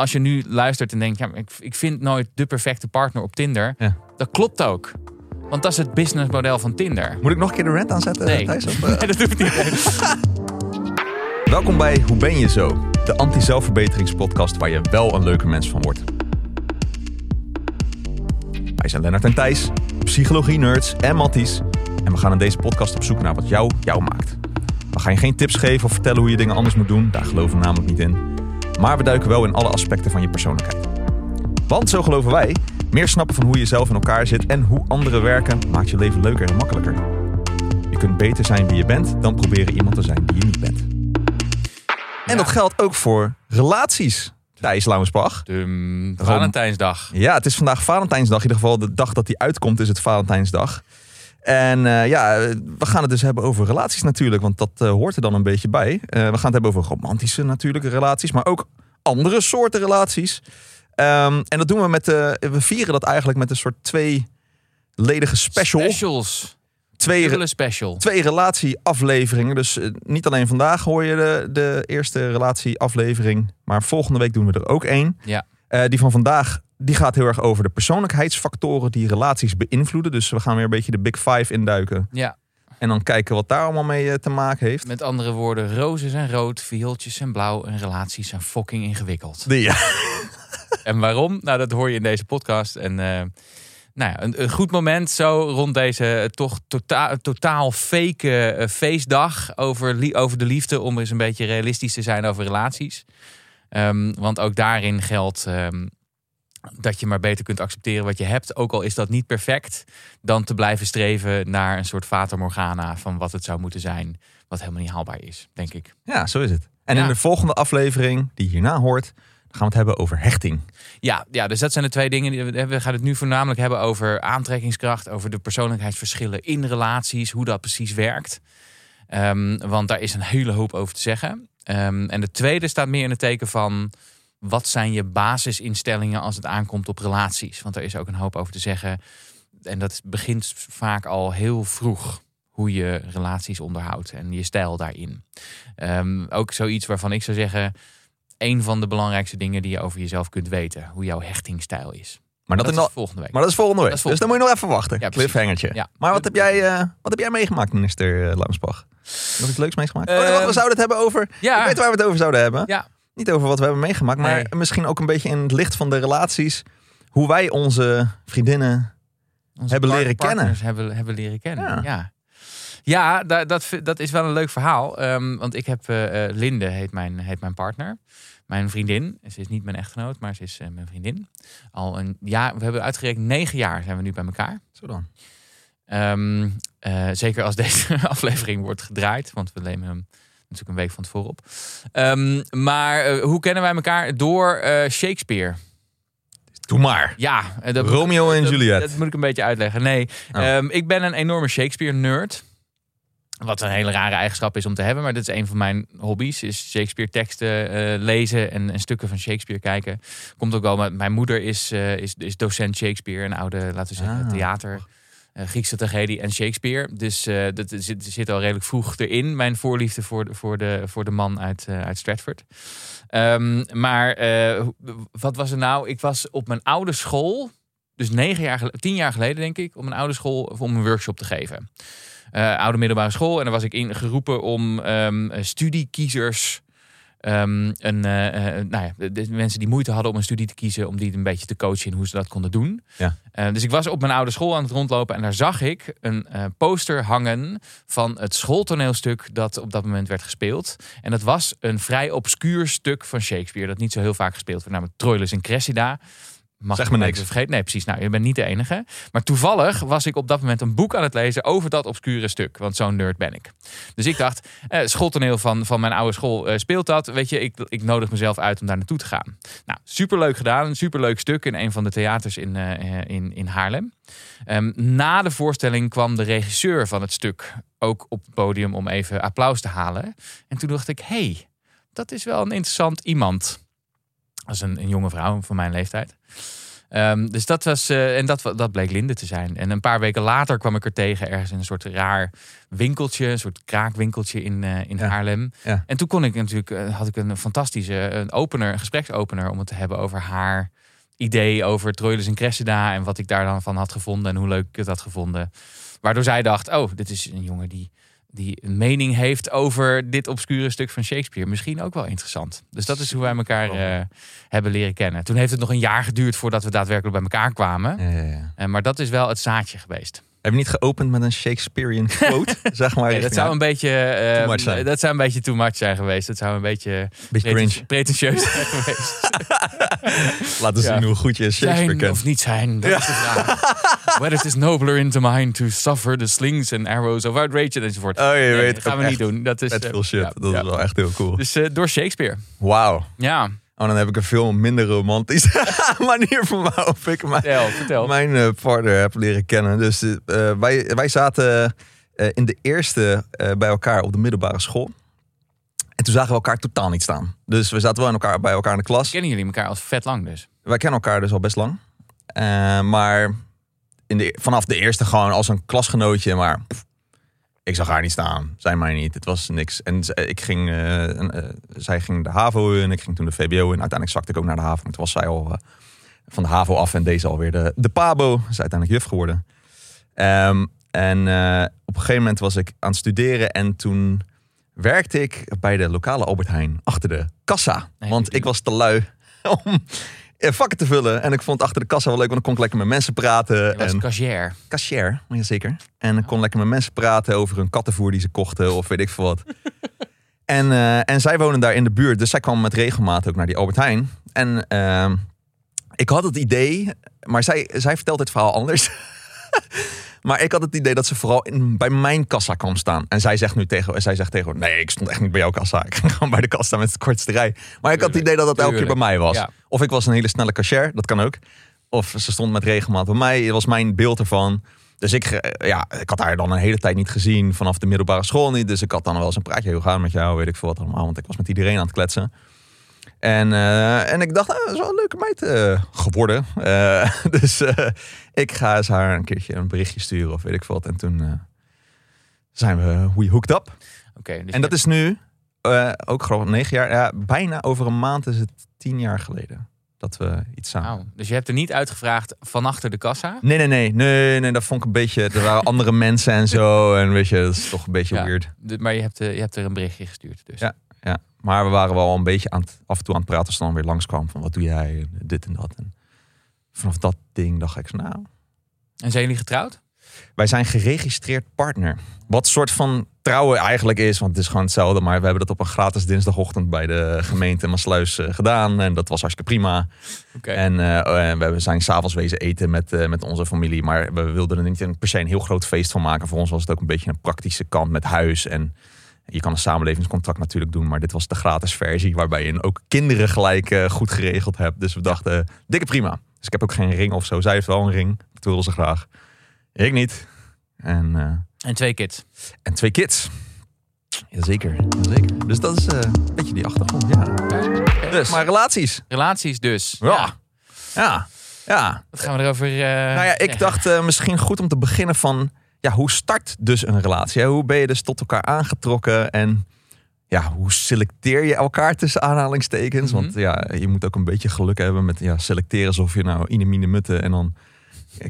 als je nu luistert en denkt, ja, ik, ik vind nooit de perfecte partner op Tinder. Ja. Dat klopt ook. Want dat is het businessmodel van Tinder. Moet ik nog een keer de rant aanzetten, Nee. Thijs? Of, eh? Nee, dat hoeft niet. Welkom bij Hoe ben je zo? De anti-zelfverbeteringspodcast waar je wel een leuke mens van wordt. Wij zijn Lennart en Thijs, psychologie-nerds en matties. En we gaan in deze podcast op zoek naar wat jou jou maakt. We gaan je geen tips geven of vertellen hoe je dingen anders moet doen. Daar geloven we namelijk niet in. Maar we duiken wel in alle aspecten van je persoonlijkheid. Want zo geloven wij, meer snappen van hoe je zelf in elkaar zit en hoe anderen werken maakt je leven leuker en makkelijker. Je kunt beter zijn wie je bent dan proberen iemand te zijn die je niet bent. En dat geldt ook voor relaties. Thijs Lauwensbach. De Valentijnsdag. Ja, het is vandaag Valentijnsdag. In ieder geval de dag dat die uitkomt is het Valentijnsdag. En eh, ja, we gaan het dus hebben over relaties natuurlijk. Want dat eh, hoort er dan een beetje bij. Eh, we gaan het hebben over romantische natuurlijke relaties. Maar ook andere soorten relaties. Ehm, en dat doen we met... we vieren dat eigenlijk met een soort tweeledige special. Specials. Twee, special. twee relatieafleveringen. Dus niet alleen vandaag hoor je de, de eerste relatieaflevering. Maar volgende week doen we er ook één. Ja. Die van vandaag die gaat heel erg over de persoonlijkheidsfactoren die relaties beïnvloeden. Dus we gaan weer een beetje de Big Five induiken. Ja, En dan kijken wat daar allemaal mee eh, te maken heeft. met andere woorden, rozen zijn rood, viooltjes zijn blauw en relaties zijn fucking ingewikkeld. Ja. En waarom? Nou, dat hoor je in deze podcast. En eh, nou ja, een, een goed moment zo rond deze eh, toch tota totaal fake eh, feestdag over, over de liefde. Om eens een beetje realistisch te zijn over relaties. Ehm, want ook daarin geldt ehm, dat je maar beter kunt accepteren wat je hebt. Ook al is dat niet perfect. Dan te blijven streven naar een soort fata morgana van wat het zou moeten zijn. Wat helemaal niet haalbaar is, denk ik. ja, zo is het. En Ja. in de volgende aflevering, die hierna hoort, gaan we het hebben over hechting. Ja, ja, dus dat zijn de twee dingen. die We we gaan het nu voornamelijk hebben over aantrekkingskracht, over de persoonlijkheidsverschillen in relaties, hoe dat precies werkt. Ehm, want daar is een hele hoop over te zeggen. Ehm, en de tweede staat meer in het teken van wat zijn je basisinstellingen als het aankomt op relaties? Want er is ook een hoop over te zeggen. En dat begint vaak al heel vroeg. Hoe je relaties onderhoudt en je stijl daarin. Ehm, ook zoiets waarvan ik zou zeggen een van de belangrijkste dingen die je over jezelf kunt weten. Hoe jouw hechtingstijl is. Maar dat, is de- volgende week. maar dat is volgende week. Dus dan moet je nog even wachten. Ja. Cliffhangertje. Ja. Maar wat heb jij, eh, wat heb jij meegemaakt, minister uh, Launsbach? Nog iets leuks meegemaakt? oh, nee, Ehm, wacht, we zouden het hebben over... ja, Ik weet waar we het over zouden hebben. ja, Niet over wat we hebben meegemaakt, maar Nee. misschien ook een beetje in het licht van de relaties. Hoe wij onze vriendinnen. onze Hebben leren partners Hebben, hebben leren kennen. Ja. Ja, ja. da- dat, dat is wel een leuk verhaal. Ehm, want ik heb eh, eh, Linde, heet mijn, heet mijn partner. Mijn vriendin. Ze is niet mijn echtgenoot, maar ze is eh, mijn vriendin. Al een jaar, we hebben uitgerekend negen jaar zijn we nu bij elkaar. Zo dan. Ehm, eh, zeker als deze aflevering wordt gedraaid, want we nemen hem natuurlijk een week van tevoren op. Ehm, maar eh, hoe kennen wij elkaar? Door eh, Shakespeare. Doe maar. Ja, eh, dat Romeo en dat- Juliet. Dat moet ik een beetje uitleggen. Nee, Oh. ehm, ik ben een enorme Shakespeare-nerd. Wat een hele rare eigenschap is om te hebben. Maar dit is een van mijn hobby's. Is Shakespeare-teksten eh, lezen en, en stukken van Shakespeare kijken. Komt ook wel, mijn moeder is, is, is docent Shakespeare. Een oude, laten we zeggen, Ah. theater. Eh, Griekse tragedie en Shakespeare. Dus eh, dat zit, zit al redelijk vroeg erin. Mijn voorliefde voor de, voor de, voor de man uit, eh, uit Stratford. Ehm, maar wat was er nou? Ik was op mijn oude school, dus negen jaar, tien jaar geleden denk ik, op mijn oude school om een workshop te geven. Oude middelbare school. En daar was ik in geroepen om ehm, eh, studiekiezers. Een, eh, nou ja, de, de mensen die moeite hadden om een studie te kiezen, om die een beetje te coachen in hoe ze dat konden doen. Ja. Dus ik was op mijn oude school aan het rondlopen en daar zag ik een poster hangen van het schooltoneelstuk dat op dat moment werd gespeeld. En dat was een vrij obscuur stuk van Shakespeare dat niet zo heel vaak gespeeld werd, namelijk Troilus en Cressida. Mag Zeg het niks. Vergeten? Nee, precies. Nou, je bent niet de enige. Maar toevallig was ik op dat moment een boek aan het lezen over dat obscure stuk. Want zo'n nerd ben ik. Dus ik dacht, eh, schooltoneel van, van mijn oude school eh, speelt dat. Weet je, ik, ik nodig mezelf uit om daar naartoe te gaan. Nou, superleuk gedaan. Een superleuk stuk in een van de theaters in, eh, in, in Haarlem. Ehm, na de voorstelling kwam de regisseur van het stuk ook op het podium om even applaus te halen. En toen dacht ik, hey, dat is wel een interessant iemand. Dat is een, een jonge vrouw van mijn leeftijd. Ehm, dus dat was, eh, en dat, dat bleek Linde te zijn. En een paar weken later kwam ik er tegen ergens in een soort raar winkeltje, een soort kraakwinkeltje in, eh, in Ja. Haarlem. Ja. En toen kon ik natuurlijk, eh, had ik een fantastische een opener, een gespreksopener om het te hebben over haar idee over Troilus en Cressida en wat ik daar dan van had gevonden en hoe leuk ik het had gevonden. Waardoor zij dacht, oh, dit is een jongen die, die een mening heeft over dit obscure stuk van Shakespeare. Misschien ook wel interessant. Dus dat is hoe wij elkaar eh, hebben leren kennen. Toen heeft het nog een jaar geduurd voordat we daadwerkelijk bij elkaar kwamen. Ja, ja, ja. Eh, maar dat is wel het zaadje geweest. Heb je niet geopend met een Shakespearean quote? zeg maar. Nee, dat zou een beetje, eh, Too much zijn. dat zou een beetje too much zijn geweest. Dat zou een beetje Beetje pretentieus zijn geweest. Laten zien Ja. hoe goed je Shakespeare zijn kent. of niet zijn, dat is de vraag. Whether it is nobler in the mind to suffer the slings and arrows of outrage enzovoort. Oh, je Nee, weet dat gaan we niet doen. Dat is eh, veel shit. ja, dat is wel echt heel cool. Dus eh, door Shakespeare. Wauw. Ja, Oh, dan heb ik een veel minder romantische manier van waarop ik mijn, vertel, vertel. mijn eh, partner heb leren kennen. Dus eh, wij, wij zaten eh, in de eerste eh, bij elkaar op de middelbare school. En toen zagen we elkaar totaal niet staan. Dus we zaten wel in elkaar, bij elkaar in de klas. Kennen jullie elkaar al vet lang dus? Wij kennen elkaar dus al best lang. Eh, maar in de, vanaf de eerste gewoon als een klasgenootje. Maar pff, ik zag haar niet staan. Zij mij niet. Het was niks. En ik ging, eh, eh, zij ging de HAVO in. Ik ging toen de VBO in. Uiteindelijk zakte ik ook naar de HAVO. Maar toen was zij al eh, van de HAVO af. En deze alweer de, de PABO. Ze is uiteindelijk juf geworden. Ehm, en op een gegeven moment was ik aan het studeren. En toen werkte ik bij de lokale Albert Heijn. Achter de kassa. Nee, want ik was te lui om vakken te vullen. En ik vond achter de kassa wel leuk, want dan kon ik lekker met mensen praten. Je was en cashier. cashier, ja, zeker. En ik kon lekker met mensen praten over hun kattenvoer die ze kochten of weet ik veel wat. en, eh, en zij wonen daar in de buurt, dus zij kwam met regelmaat ook naar die Albert Heijn. En ehm, ik had het idee, maar zij, zij vertelt het verhaal anders. maar ik had het idee dat ze vooral in, bij mijn kassa kwam staan. En zij zegt nu tegen, zij zegt tegen nee, ik stond echt niet bij jouw kassa. Ik ging gewoon bij de kassa met het kortste rij. Maar ik had het idee dat dat elke keer bij mij was. Ja. Of ik was een hele snelle cashier, dat kan ook. Of ze stond met regelmaat bij mij. Dat was mijn beeld ervan. Dus ik, eh, ja, ik had haar dan een hele tijd niet gezien. Vanaf de middelbare school niet. Dus ik had dan wel eens een praatje. Hoe gaat het met jou? Weet ik veel wat allemaal. Want ik was met iedereen aan het kletsen. En, eh, en ik dacht, nou, dat is wel een leuke meid eh, geworden. Eh, dus ik ga eens haar een keertje een berichtje sturen of weet ik wat. En toen zijn we we hooked up. Oké, dus En dat is nu ook gewoon negen jaar. Ja, bijna over een maand is het tien jaar geleden dat we iets samen. Oh, dus je hebt er niet uitgevraagd van achter de kassa? Nee, nee, nee, nee, nee, dat vond ik een beetje. Er waren andere mensen en zo. En weet je, dat is toch een beetje Ja. weird. Maar je hebt, je hebt er een berichtje gestuurd. Dus. Ja. Ja, maar we waren wel een beetje aan het, af en toe aan het praten als ze dan weer langskwam. Van wat doe jij? En Dit en dat. En vanaf dat ding dacht ik, zo, nou, En zijn jullie getrouwd? wij zijn geregistreerd partner. Wat soort van trouwen eigenlijk is, want het is gewoon hetzelfde. Maar we hebben dat op een gratis dinsdagochtend bij de gemeente Maasluis eh, gedaan. En dat was hartstikke prima. Oké. En eh, we zijn s'avonds wezen eten met, eh, met onze familie. Maar we wilden er niet per se een heel groot feest van maken. Voor ons was het ook een beetje een praktische kant met huis. En je kan een samenlevingscontract natuurlijk doen. Maar dit was de gratis versie. Waarbij je ook kinderen gelijk eh, goed geregeld hebt. Dus we dachten, dikke prima. Dus ik heb ook geen ring of zo. Zij heeft wel een ring. Dat wilde ze graag. Ik niet. En, eh, En twee kids. en twee kids. Jazeker, jazeker. Dus dat is eh, een beetje die achtergrond, ja. Dus, maar relaties. Relaties dus. Ja. Ja, ja. Wat gaan we erover Nou ja, ik dacht misschien goed om te beginnen van... Ja, hoe start dus een relatie? hè? Hoe ben je dus tot elkaar aangetrokken? En ja, hoe selecteer je elkaar tussen aanhalingstekens? Mhm. Want ja, je moet ook een beetje geluk hebben met ja, selecteren... alsof je nou ine mine mutte en dan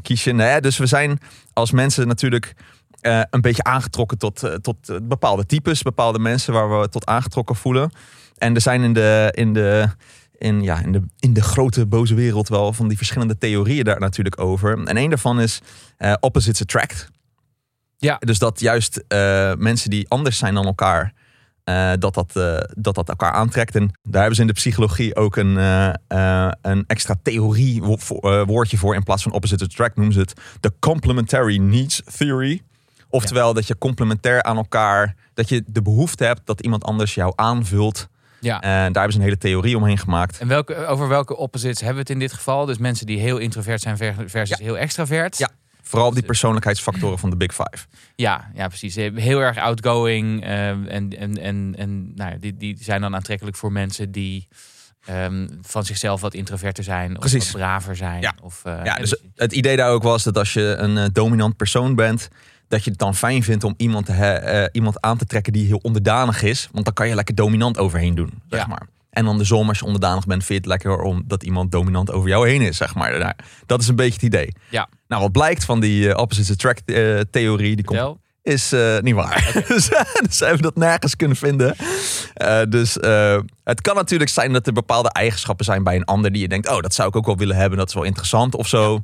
kies je. Nee, dus we zijn als mensen natuurlijk... eh, een beetje aangetrokken tot, eh, tot eh, bepaalde types, bepaalde mensen waar we tot aangetrokken voelen. En er zijn in de, in de, in, ja, in de, in de grote boze wereld wel van die verschillende theorieën daar natuurlijk over. En een daarvan is eh, opposites attract. Ja. Dus dat juist eh, mensen die anders zijn dan elkaar, eh, dat, dat, eh, dat dat elkaar aantrekt. En daar hebben ze in de psychologie ook een, een extra theorie wo- woordje voor. In plaats van opposite attract noemen ze het de complementary needs theory. Oftewel dat je complementair aan elkaar, dat je de behoefte hebt dat iemand anders jou aanvult. Ja. En daar hebben ze een hele theorie omheen gemaakt. En welke, over welke opposites hebben we het in dit geval? Dus mensen die heel introvert zijn ver- versus heel extravert. Ja. Vooral die persoonlijkheidsfactoren van de Big Five. Ja, ja, precies. Heel erg outgoing. eh, en en, en, en nou, die, die zijn dan aantrekkelijk voor mensen die ehm, van zichzelf wat introverter zijn. Of Precies. wat braver zijn. Ja. Of, eh, Ja, dus het idee daar ook was dat als je een eh, dominant persoon bent, dat je het dan fijn vindt om iemand, te iemand aan te trekken die heel onderdanig is. Want dan kan je lekker dominant overheen doen, zeg Ja. maar. En andersom, als je onderdanig bent, vind je het lekker om dat iemand dominant over jou heen is, zeg maar. Dat is een beetje het idee. Ja. Nou, wat blijkt van die eh, opposite attract eh, theorie, die komt is eh, niet waar. dus, dus ze hebben dat nergens kunnen vinden. Dus het kan natuurlijk zijn dat er bepaalde eigenschappen zijn bij een ander die je denkt, oh, dat zou ik ook wel willen hebben, dat is wel interessant of zo.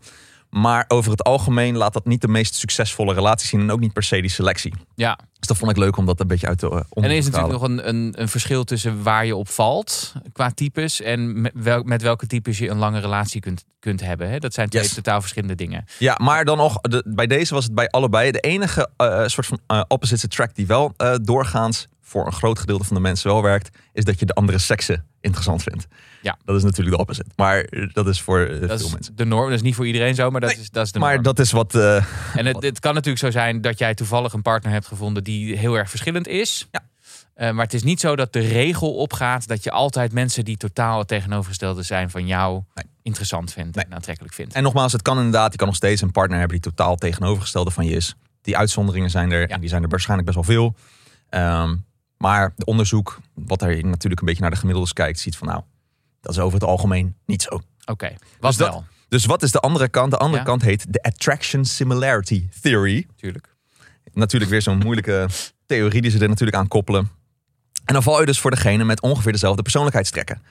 Maar over het algemeen laat dat niet de meest succesvolle relatie zien en ook niet per se die selectie. Ja, Dus dat vond ik leuk om dat een beetje uit te uh, en er is natuurlijk nog een, een, een verschil tussen waar je op valt qua types en met, wel, met welke types je een lange relatie kunt, kunt hebben. Hè? Dat zijn twee Yes. totaal verschillende dingen. Ja, maar dan nog, de, bij deze was het bij allebei de enige eh, soort van eh, opposites attract die wel eh, doorgaans voor een groot gedeelte van de mensen wel werkt, is dat je de andere seksen interessant vindt. Ja. Dat is natuurlijk de opposite. Maar eh, dat is voor eh, Dat veel is mensen. de norm. Dat is niet voor iedereen zo, maar dat, is, dat is de norm. Maar dat is wat. eh, En het, het kan natuurlijk zo zijn dat jij toevallig een partner hebt gevonden die heel erg verschillend is. Ja. Maar het is niet zo dat de regel opgaat dat je altijd mensen die totaal het tegenovergestelde zijn van jou Nee. interessant vindt Nee. en aantrekkelijk vindt. en nogmaals, het kan inderdaad. Je kan nog steeds een partner hebben die totaal tegenovergestelde van je is. Die uitzonderingen zijn er. Ja. En die zijn er waarschijnlijk best wel veel. Ehm, maar de onderzoek, wat er natuurlijk een beetje naar de gemiddeldes kijkt, ziet van nou, dat is over het algemeen niet zo. Oké, wat Dus wel, Dus wat is de andere kant? De andere Ja. kant heet de Attraction Similarity Theory. natuurlijk. Natuurlijk weer zo'n moeilijke theorie die ze er natuurlijk aan koppelen. En dan val je dus voor degene met ongeveer dezelfde persoonlijkheidstrekken.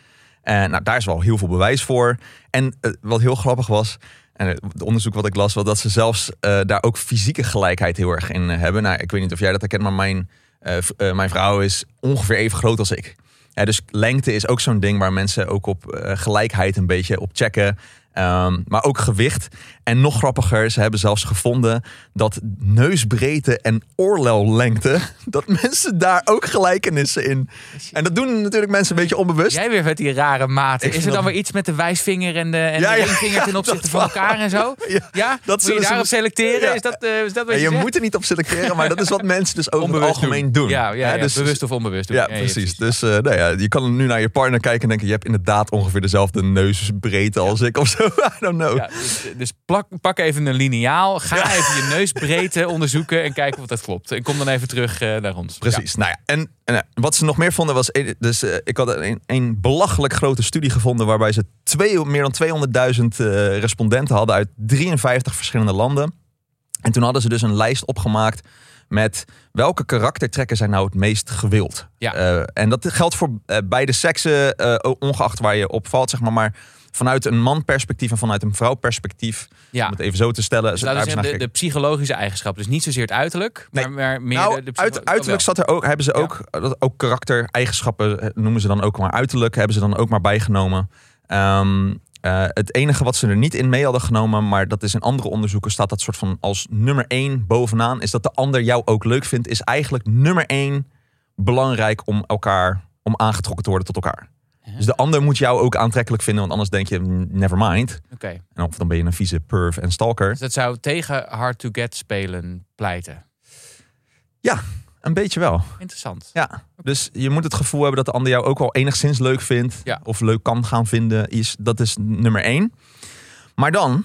En nou, daar is wel heel veel bewijs voor. En eh, wat heel grappig was, en het onderzoek wat ik las, was dat ze zelfs eh, daar ook fysieke gelijkheid heel erg in eh, hebben. Nou, ik weet niet of jij dat herkent, maar mijn, eh, eh, mijn vrouw is ongeveer even groot als ik. Dus lengte is ook zo'n ding waar mensen ook op eh, gelijkheid een beetje op checken. Ehm, maar ook gewicht. En nog grappiger, ze hebben zelfs gevonden dat neusbreedte en oorlellengte, dat mensen daar ook gelijkenissen in. En dat doen natuurlijk mensen een beetje onbewust. Jij weer met die rare maten. Is er dan dat- weer iets met de wijsvinger en de, en Ja, de ja, ringvinger ten opzichte van elkaar en zo? Ja, Ja? dat Moet je ze- daarop selecteren? Ja. Is, dat, eh, is dat wat je, je zegt? moet er niet op selecteren, maar dat is wat mensen dus over het algemeen doen. Ja, ja, ja, dus- bewust of onbewust doen. Ja, precies. Dus eh, nou ja, je kan nu naar je partner kijken en denken... je hebt inderdaad ongeveer dezelfde neusbreedte als ik of zo. I don't know. Ja, dus dus plak, pak even een liniaal. Ga even je neusbreedte onderzoeken en kijken of dat klopt. En kom dan even terug eh, naar ons. Precies. Nou ja, en, en eh, wat ze nog meer vonden was... eh, Dus ik had een, een belachelijk grote studie gevonden... waarbij ze twee, meer dan 200.000 eh, respondenten hadden... uit 53 verschillende landen. En toen hadden ze dus een lijst opgemaakt... met welke karaktertrekken zijn nou het meest gewild. Ja. En dat geldt voor beide seksen, ongeacht waar je op valt, zeg maar. Maar vanuit een manperspectief en vanuit een vrouwperspectief... Ja. om het even zo te stellen... Dus zeggen, ze de, de psychologische eigenschappen. Dus niet zozeer het uiterlijk, Nee. maar, maar meer nou, de, de uit, uiterlijk zat er ook, hebben ze ook, dat ook karaktereigenschappen eh, noemen ze dan ook maar uiterlijk, hebben ze dan ook maar bijgenomen. Ehm, eh, het enige wat ze er niet in mee hadden genomen, maar dat is in andere onderzoeken, staat dat soort van als nummer één bovenaan, is dat de ander jou ook leuk vindt, is eigenlijk nummer één belangrijk om elkaar, om aangetrokken te worden tot elkaar. Dus de ander moet jou ook aantrekkelijk vinden, want anders denk je, "Mm, never mind. Oké. En of dan ben je een vieze perv en stalker. Dus dat zou tegen hard to get spelen pleiten. Ja, een beetje wel. Interessant. Ja, dus je moet het gevoel hebben dat de ander jou ook wel enigszins leuk vindt. Ja. Of leuk kan gaan vinden. Is, dat is nummer één. Maar dan,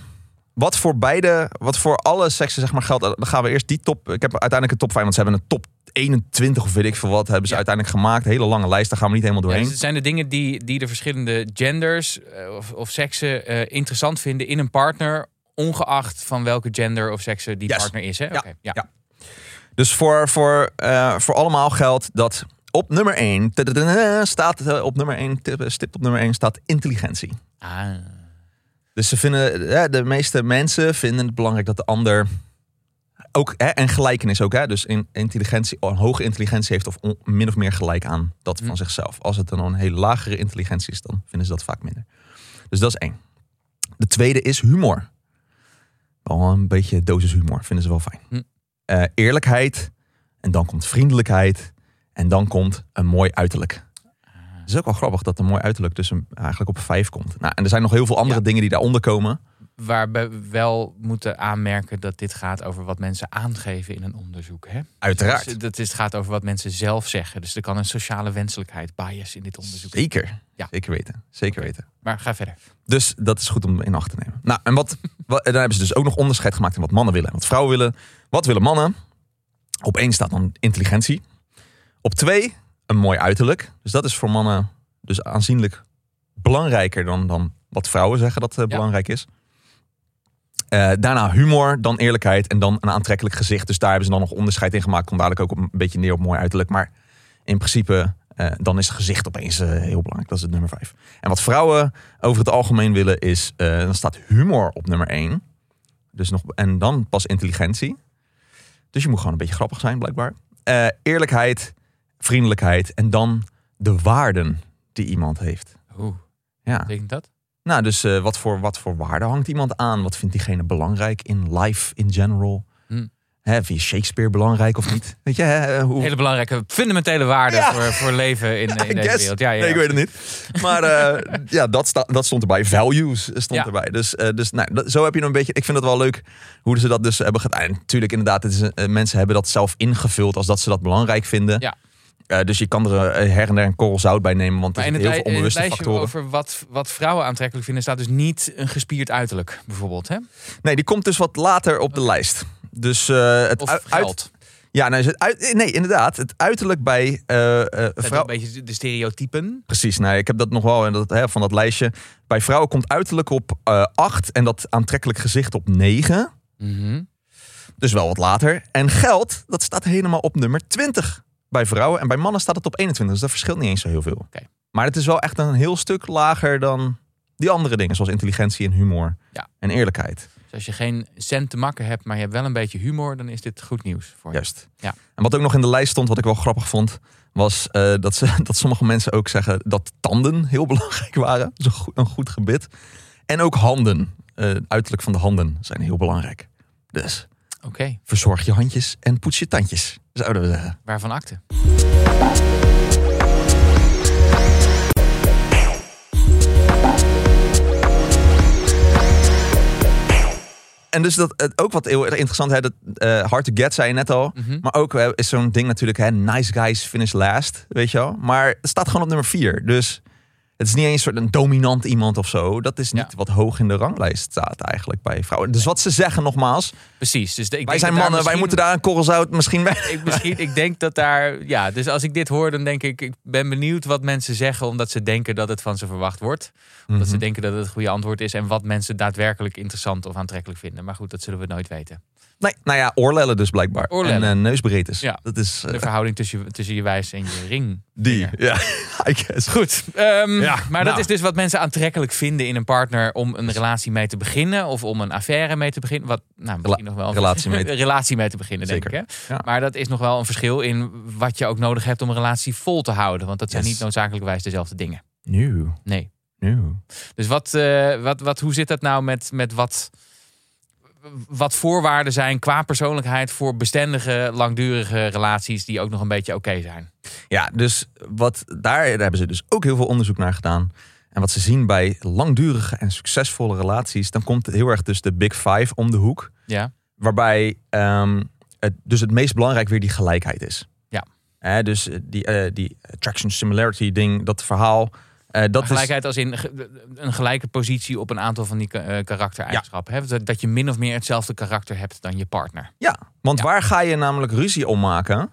wat voor beide, wat voor alle seksen zeg maar geldt. Dan gaan we eerst die top. Ik heb uiteindelijk een top 5, want ze hebben een top 21 of weet ik veel wat. Hebben ze Ja. uiteindelijk gemaakt. Hele lange lijst, daar gaan we niet helemaal Ja, doorheen. dus het zijn de dingen die, die de verschillende genders eh, of, of seksen eh, interessant vinden in een partner, ongeacht van welke gender of sekse die Yes. partner is. Hè? Ja, ja. Dus voor, voor, eh, voor allemaal geldt dat op nummer 1 staat op nummer 1, stipt op nummer 1 staat intelligentie. Ah. Dus ze vinden, de meeste mensen vinden het belangrijk dat de ander ook, hè, en gelijkenis ook, hè, dus in intelligentie, een hoge intelligentie heeft of on- min of meer gelijk aan dat van Hm. zichzelf. Als het dan een hele lagere intelligentie is, dan vinden ze dat vaak minder. Dus dat is één. De tweede is humor. Wel een beetje dosis humor, vinden ze wel fijn. Hm. Eh, eerlijkheid, en dan komt vriendelijkheid, en dan komt een mooi uiterlijk. Het is ook wel grappig dat een mooi uiterlijk dus een, eigenlijk op vijf komt. Nou, en er zijn nog heel veel andere Ja. dingen die daaronder komen. Waarbij we wel moeten aanmerken dat dit gaat over wat mensen aangeven in een onderzoek. Hè? Uiteraard. Dus dat is, het gaat over wat mensen zelf zeggen. Dus er kan een sociale wenselijkheid, bias in dit onderzoek. Zeker. Ja. Zeker weten. Zeker weten. Maar ga verder. Dus dat is goed om in acht te nemen. Nou, en wat, wat, dan hebben ze dus ook nog onderscheid gemaakt in wat mannen willen en wat vrouwen willen. Wat willen mannen? Op één staat dan intelligentie. Op twee een mooi uiterlijk. Dus dat is voor mannen dus aanzienlijk belangrijker dan, dan wat vrouwen zeggen dat eh, belangrijk is. Eh, daarna humor, dan eerlijkheid en dan een aantrekkelijk gezicht. Dus daar hebben ze dan nog onderscheid in gemaakt. Komt dadelijk ook op een beetje neer op mooi uiterlijk. Maar in principe, eh, dan is het gezicht opeens eh, heel belangrijk. Dat is het nummer vijf. En wat vrouwen over het algemeen willen is, dan staat humor op nummer één. Dus nog, en dan pas intelligentie. Dus je moet gewoon een beetje grappig zijn, blijkbaar. Eerlijkheid, vriendelijkheid en dan de waarden die iemand heeft. Hoe Ja. betekent dat? Nou, dus eh, wat, voor, wat voor waarde hangt iemand aan? Wat vindt diegene belangrijk in life in general? Hm. Hè, vind je Shakespeare belangrijk of niet? Weet je, hè, hoe... Hele belangrijke fundamentele waarde Ja. voor, voor leven in, in deze wereld. Ja, ja, nee, ik weet het niet. Maar eh, ja, dat, sta, dat stond erbij. Values stond erbij. Dus, eh, dus nou, dat- zo heb je een beetje... Ik vind het wel leuk hoe ze dat dus hebben gedaan. En natuurlijk, inderdaad, het is, eh, mensen hebben dat zelf ingevuld als dat ze dat belangrijk vinden. Ja. Eh, dus je kan er eh, her en der een korrel zout bij nemen, want er het, heel veel onbewuste lijstje factoren. over wat, wat vrouwen aantrekkelijk vinden, staat dus niet een gespierd uiterlijk, bijvoorbeeld. Hè? Nee, die komt dus wat later op de lijst. Dus eh, het Of geld. Ja, nou is het uit, nee, inderdaad. Het uiterlijk bij eh, eh, Dat is vrouw... een beetje de stereotypen. Precies, nee, ik heb dat nog wel in dat, hè, van dat lijstje. Bij vrouwen komt uiterlijk op eh 8 en dat aantrekkelijk gezicht op 9. Mhm. Dus wel wat later. En geld, dat staat helemaal op nummer 20 bij vrouwen. En bij mannen staat het op 21, dus dat verschilt niet eens zo heel veel. Maar het is wel echt een heel stuk lager dan die andere dingen, zoals intelligentie en humor Ja. en eerlijkheid. Dus als je geen cent te makken hebt, maar je hebt wel een beetje humor, dan is dit goed nieuws voor je. Juist. Ja. En wat ook nog in de lijst stond, wat ik wel grappig vond, was eh, dat, ze, dat sommige mensen ook zeggen dat tanden heel belangrijk waren. Dat is een goed, een goed gebit. En ook handen. Eh, uiterlijk van de handen zijn heel belangrijk. Dus Oké, verzorg je handjes en poets je tandjes, zouden we zeggen. waarvan akte? En dus dat, ook wat heel interessant, hè, dat eh, hard to get zei je net al. Mhm. Maar ook is zo'n ding natuurlijk, hè, nice guys finish last, weet je wel. Maar het staat gewoon op nummer vier. Dus het is niet eens soort een dominant iemand of zo. Dat is niet Ja. wat hoog in de ranglijst staat eigenlijk bij vrouwen. Dus wat ze zeggen nogmaals, Precies. Dus de- ik wij denk zijn mannen, wij moeten daar een korrel zout misschien bij. Ik, misschien, ik denk dat daar, ja, dus als ik dit hoor, dan denk ik, ik ben benieuwd wat mensen zeggen, omdat ze denken dat het van ze verwacht wordt. Omdat ze Mhm. denken dat het het goede antwoord is en wat mensen daadwerkelijk interessant of aantrekkelijk vinden. Maar goed, dat zullen we nooit weten. Nee, nou ja, oorlellen dus blijkbaar. Oorlellen. En uh, neusbreedtes. Ja. Dat is eh, De verhouding tussen, tussen je wijs en je ring. die. Ja, I guess. Goed, ehm, Ja, maar dat nou. is dus wat mensen aantrekkelijk vinden in een partner om een relatie mee te beginnen of om een affaire mee te beginnen. Wat, nou, misschien nog wel een relatie mee relatie mee te beginnen, Zeker, denk ik. Hè? ja. Maar dat is nog wel een verschil in wat je ook nodig hebt om een relatie vol te houden. Want dat zijn Yes. niet noodzakelijkerwijs dezelfde dingen. Nieuw. Nee. Nieuw. Dus wat, eh, wat, wat, hoe zit dat nou met, met wat, wat voorwaarden zijn qua persoonlijkheid voor bestendige, langdurige relaties die ook nog een beetje oké zijn? Ja, dus wat daar, daar hebben ze dus ook heel veel onderzoek naar gedaan. En wat ze zien bij langdurige en succesvolle relaties, dan komt heel erg dus de Big Five om de hoek. Ja, Waarbij ehm, het, dus het meest belangrijk weer die gelijkheid is. Ja. Hè, dus eh, die, eh, die attraction similarity ding, dat verhaal. eh, dat is, gelijkheid als in een gelijke positie op een aantal van die ka- karaktereigenschappen. Hè? Dat- je min of meer hetzelfde karakter hebt dan je partner. ja, want Ja. waar ga je namelijk ruzie om maken?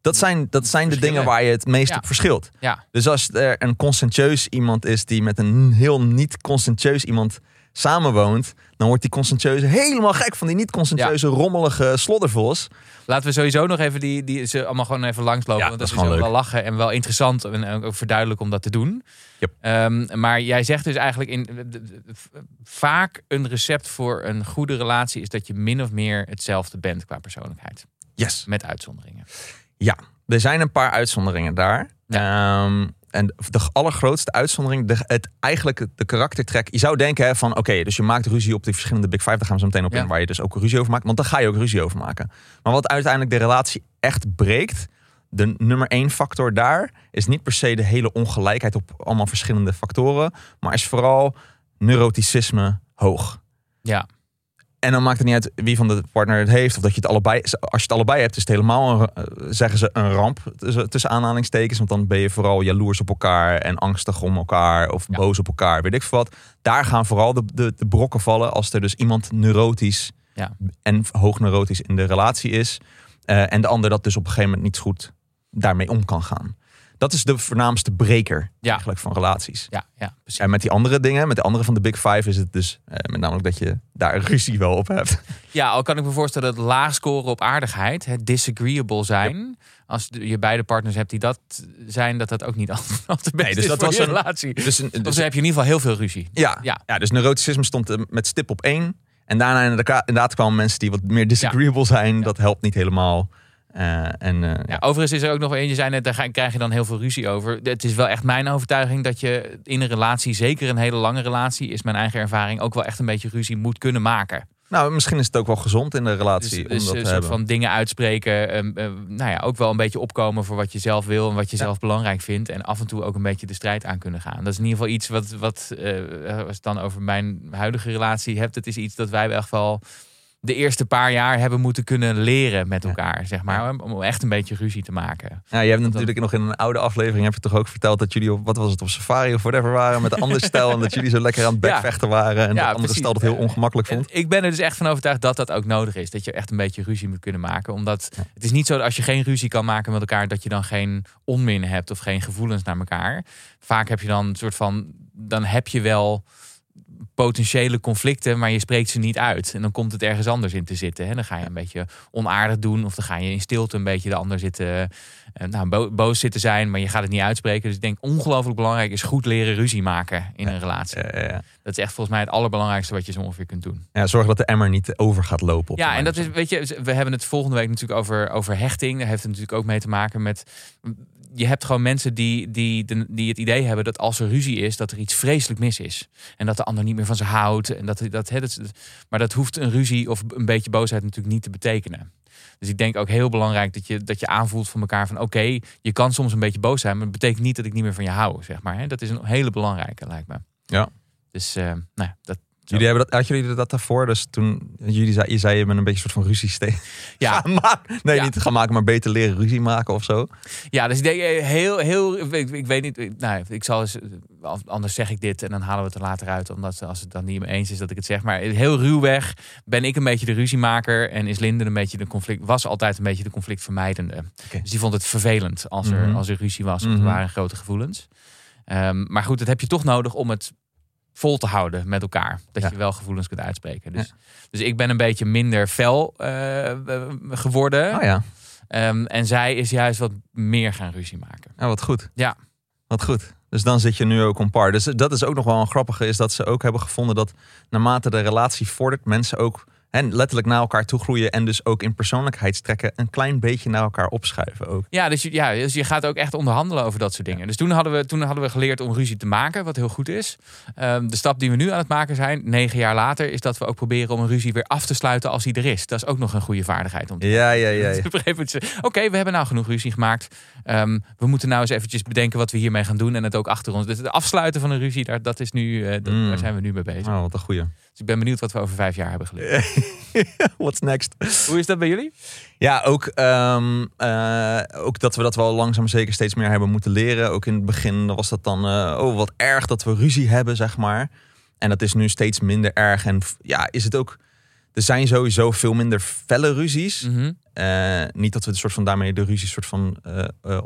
Dat zijn, dat zijn de dingen waar je het meest Ja. op verschilt. Ja, Dus als er een conscientieus iemand is die met een heel niet conscientieus iemand samenwoont, dan wordt die conscientieuze helemaal gek van die niet conscientieuze rommelige sloddervos. laten we sowieso nog even die, die ze allemaal gewoon even langslopen. Ja, want dat is gewoon wel lachen en wel interessant en ook verduidelijk om dat te doen. Yep. Ehm, maar jij zegt dus eigenlijk in vaak een recept voor een goede relatie is dat je min of meer hetzelfde bent qua persoonlijkheid. Yes. Met uitzonderingen. Er zijn een paar uitzonderingen daar. Ehm, en de allergrootste uitzondering, de, het, eigenlijk de karaktertrek. Je zou denken hè, van oké, dus je maakt ruzie op die verschillende Big Five. Daar gaan we zo meteen op Ja. in, waar je dus ook ruzie over maakt. Want dan ga je ook ruzie over maken. Maar wat uiteindelijk de relatie echt breekt, de nummer één factor daar, is niet per se de hele ongelijkheid op allemaal verschillende factoren. Maar is vooral neuroticisme hoog. Ja. En dan maakt het niet uit wie van de partner het heeft. Of dat je het allebei. Als je het allebei hebt, is het helemaal, een, eh, zeggen ze, een ramp. Tussen, aanhalingstekens. Want dan ben je vooral jaloers op elkaar. En angstig om elkaar. Of Ja. boos op elkaar. Weet ik veel wat. Daar gaan vooral de, de, de brokken vallen. Als er dus iemand neurotisch. Ja. En hoog neurotisch in de relatie is. eh, en de ander dat dus op een gegeven moment niet goed daarmee om kan gaan. Dat is de voornaamste breker Ja. eigenlijk van relaties. Ja, ja, precies. En met die andere dingen, met de andere van de Big Five, is het dus eh, met namelijk dat je daar ruzie wel op hebt. Ja, al kan ik me voorstellen dat laag scoren op aardigheid, het disagreeable zijn, als je beide partners hebt die dat zijn, dat dat ook niet altijd, best Nee, dus is dat was een- relatie. Dus, een- dus dan heb je in ieder geval heel veel ruzie. ja, Ja. ja. dus neuroticisme stond eh, met stip op één. En daarna inderdaad kwamen mensen die wat meer disagreeable zijn. Dat helpt niet helemaal. Eh, en eh, Ja, overigens is er ook nog een, je zei net, daar ga- krijg je dan heel veel ruzie over. Het is wel echt mijn overtuiging dat je in een relatie, zeker een hele lange relatie, is mijn eigen ervaring, ook wel echt een beetje ruzie moet kunnen maken. nou, misschien is het ook wel gezond in de Dus, relatie dus om dat een soort hebben. van dingen uitspreken. ehm, eh, nou ja, ook wel een beetje opkomen voor wat je zelf wil en wat je Ja. zelf belangrijk vindt. En af en toe ook een beetje de strijd aan kunnen gaan. Dat is in ieder geval iets wat, wat eh, als het dan over mijn huidige relatie hebt. Het is iets dat wij echt wel de eerste paar jaar hebben moeten kunnen leren met Ja. elkaar, zeg maar. Om- echt een beetje ruzie te maken. Ja, je hebt natuurlijk nog in een oude aflevering heb je toch ook verteld dat jullie op wat was het op safari of whatever waren met een ander stel en dat jullie zo lekker aan het bekvechten waren en Ja, dat andere precies. stel dat heel ongemakkelijk vond. Ik ben er dus echt van overtuigd dat dat ook nodig is. Dat je echt een beetje ruzie moet kunnen maken. Omdat Ja. het is niet zo dat als je geen ruzie kan maken met elkaar, dat je dan geen onmin hebt of geen gevoelens naar elkaar. Vaak heb je dan een soort van, dan heb je wel potentiële conflicten, maar je spreekt ze niet uit. En dan komt het ergens anders in te zitten. Hè? Dan ga je een beetje onaardig doen of dan ga je in stilte een beetje de ander zitten, eh, nou, bo- boos zitten zijn, maar je gaat het niet uitspreken. Dus ik denk ongelooflijk belangrijk is goed leren ruzie maken in een relatie. Ja, ja, ja. Dat is echt volgens mij het allerbelangrijkste wat je zo ongeveer kunt doen. Ja, zorg dat de emmer niet over gaat lopen. op Ja, en dat is, weet je, we hebben het volgende week natuurlijk over, over hechting. Daar heeft het natuurlijk ook mee te maken met. Je hebt gewoon mensen die, die, die het idee hebben dat als er ruzie is, dat er iets vreselijk mis is. En dat de ander niet meer van ze houdt. En dat, dat, hè, dat, maar dat hoeft een ruzie of een beetje boosheid natuurlijk niet te betekenen. Dus ik denk ook heel belangrijk dat je, dat je aanvoelt van elkaar van oké, je kan soms een beetje boos zijn, maar het betekent niet dat ik niet meer van je hou, zeg maar. Hè? Dat is een hele belangrijke, lijkt me. Ja. Dus, eh, nou, dat. Jullie hebben dat, had jullie dat daarvoor? Dus toen jullie zei, je zei je bent een beetje een soort van ruzie ste- Ja, maken. Nee, Ja. niet gaan maken, maar beter leren ruzie maken of zo. Ja, dus ik denk eh, heel, heel, ik, ik weet niet, ik- nou, ik zal eens, eh, anders zeg ik dit en dan halen we het er later uit, omdat als het dan niet mee eens is dat ik het zeg. Maar heel ruwweg ben ik een beetje de ruziemaker en is Linden een beetje de conflict, was altijd een beetje de conflictvermijdende. Oké. Dus die vond het vervelend als er, Mhm. als er ruzie was of Mhm. er waren grote gevoelens. Ehm, maar goed, dat heb je toch nodig om het vol te houden met elkaar. Dat Ja. je wel gevoelens kunt uitspreken. Dus, dus ik ben een beetje minder fel eh, geworden. Oh ja. Ehm, en zij is juist wat meer gaan ruzie maken. ja, wat goed. Ja. Wat goed. Dus dan zit je nu ook on par. Dus dat is ook nog wel een grappige, is dat ze ook hebben gevonden dat naarmate de relatie vordert, mensen ook hè, letterlijk naar elkaar toe groeien en dus ook in persoonlijkheidstrekken een klein beetje naar elkaar opschuiven ook. Ja, dus je, ja, dus je gaat ook echt onderhandelen over dat soort dingen. Dus toen hadden, we, toen hadden we geleerd om ruzie te maken, wat heel goed is. Ehm, de stap die we nu aan het maken zijn, negen jaar later, is dat we ook proberen om een ruzie weer af te sluiten als die er is. Dat is ook nog een goede vaardigheid om te Ja, ja, ja. Oké, we hebben nou genoeg ruzie gemaakt. Ehm, we moeten nou eens eventjes bedenken wat we hiermee gaan doen en het ook achter ons. Dus het afsluiten van een ruzie, daar, dat is nu, eh, dat- Mm. daar zijn we nu mee bezig. Oh, wat een goeie. Dus ik ben benieuwd wat we over vijf jaar hebben geleerd. What's next? Hoe is dat bij jullie? Ja, ook, ehm, eh, ook dat we dat wel langzaam zeker steeds meer hebben moeten leren. Ook in het begin was dat dan, eh, oh wat erg dat we ruzie hebben, zeg maar. En dat is nu steeds minder erg. En ja, is het ook, er zijn sowieso veel minder felle ruzies. Mhm. Eh, niet dat we de soort van daarmee de ruzie soort van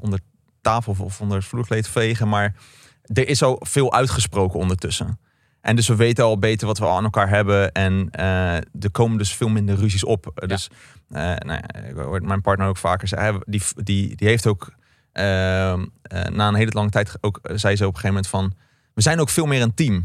onder tafel of, of onder het vloerkleed vegen, maar er is al veel uitgesproken ondertussen. En dus we weten al beter wat we aan elkaar hebben. En eh, er komen dus veel minder ruzies op. Dus eh, nou ja, mijn partner ook vaker hij- Die, die, die heeft ook ehm, eh, na een hele lange tijd ook, zei ze op een gegeven moment van... We zijn ook veel meer een team.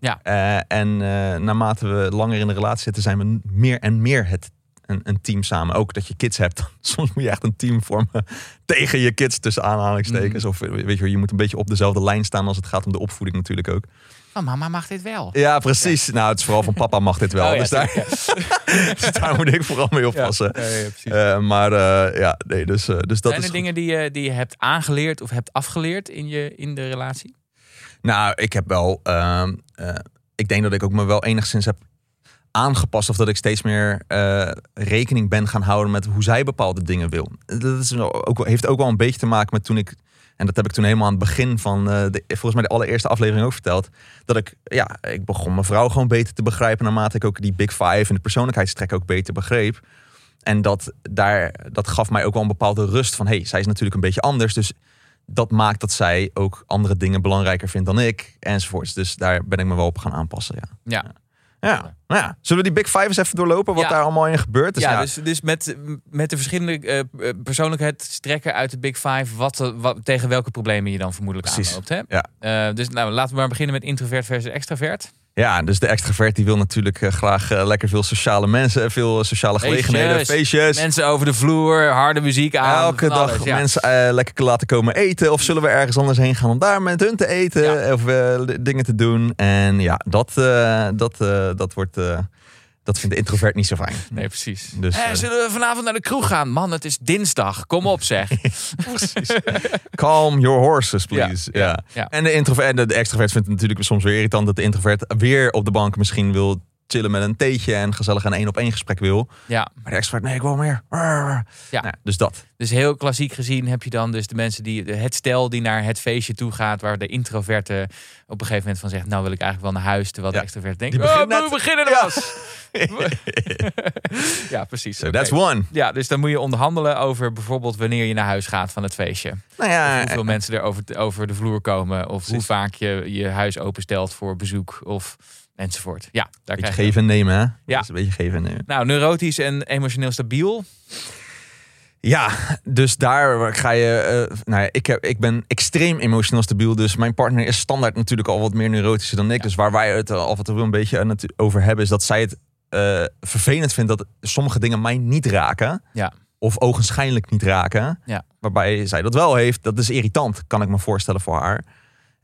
Ja. En naarmate we langer in de relatie zitten, zijn we meer en meer het, een, een team samen. Ook dat je kids hebt. Soms moet je echt een team vormen tegen je kids tussen aanhalingstekens. Mhm. Of weet je, je moet een beetje op dezelfde lijn staan als het gaat om de opvoeding natuurlijk ook. Oh, mama mag dit wel. Ja, precies. Nou, het is vooral van papa mag dit wel. Oh ja, dus, daar, dus daar moet ik vooral mee oppassen. Ja. Eh, maar eh, ja, nee, dus, eh, dus dat Zijn is er dingen die je, die je hebt aangeleerd of hebt afgeleerd in, je, in de relatie? Nou, ik heb wel. ehm, eh, ik denk dat ik ook me wel enigszins heb aangepast of dat ik steeds meer rekening ben gaan houden met hoe zij bepaalde dingen wil. Dat is ook, heeft ook wel een beetje te maken met toen ik, en dat heb ik toen helemaal aan het begin van, eh, de, volgens mij de allereerste aflevering ook verteld, dat ik, ja, ik begon mijn vrouw gewoon beter te begrijpen naarmate ik ook die Big Five en de persoonlijkheidstrek ook beter begreep. En dat, daar, dat gaf mij ook wel een bepaalde rust van, hey, zij is natuurlijk een beetje anders, dus dat maakt dat zij ook andere dingen belangrijker vindt dan ik, enzovoorts. Dus daar ben ik me wel op gaan aanpassen, ja. Ja. Ja, nou ja. Zullen we die Big Five eens even doorlopen? Wat Ja. daar allemaal in gebeurt? Dus ja, dus, dus met, met de verschillende eh, persoonlijkheidstrekken uit de Big Five, wat, eh, wat, tegen welke problemen je dan vermoedelijk Precies. aanloopt. Hè? Ja. Dus nou, laten we maar beginnen met introvert versus extravert. Ja, dus de extravert die wil natuurlijk eh, graag eh, lekker veel sociale mensen, veel eh, sociale gelegenheden, Feestjes. Mensen over de vloer, harde muziek aan. Elke dag alles, ja. mensen lekker laten komen eten. Of zullen we ergens anders heen gaan om daar met hun te eten Ja. of dingen te doen. En ja, dat, dat, dat wordt. Dat vindt de introvert niet zo fijn. Nee, precies. Dus, eh, zullen we vanavond naar de kroeg gaan? Man, het is dinsdag. Kom op zeg. Calm your horses, please. Ja, Ja, ja, ja. En de, introvert, en de, extravert vindt het natuurlijk soms weer irritant dat de introvert weer op de bank misschien wil chillen met een theetje en gezellig een één op één gesprek wil. ja, Maar de extravert, nee, ik wil meer. Ja. Ja. dus dat. dus heel klassiek gezien heb je dan dus de mensen die, het stel die naar het feestje toe gaat, waar de introverte op een gegeven moment van zegt, nou wil ik eigenlijk wel naar huis, terwijl de Ja. extrovert denkt, Die oh, we net- beginnen er Ja. pas. ja, precies. So that's one. Ja, dus dan moet je onderhandelen over bijvoorbeeld wanneer je naar huis gaat van het feestje. Nou ja, hoeveel mensen er over, over de vloer komen. Of hoe vaak je je huis openstelt voor bezoek. Of enzovoort. Ja, daar beetje krijg je. geven en nemen, hè? Ja. Dat is een beetje geven en nemen. Nou, neurotisch en emotioneel stabiel. Ja, dus daar ga je. eh, nou ja, ik, heb, ik ben extreem emotioneel stabiel. Dus mijn partner is standaard natuurlijk al wat meer neurotischer dan ik. Dus waar wij het al af en toe een beetje over hebben, is dat zij het eh, vervelend vindt dat sommige dingen mij niet raken. Ja. Of ogenschijnlijk niet raken. Ja. Waarbij zij dat wel heeft. Dat is irritant, kan ik me voorstellen voor haar.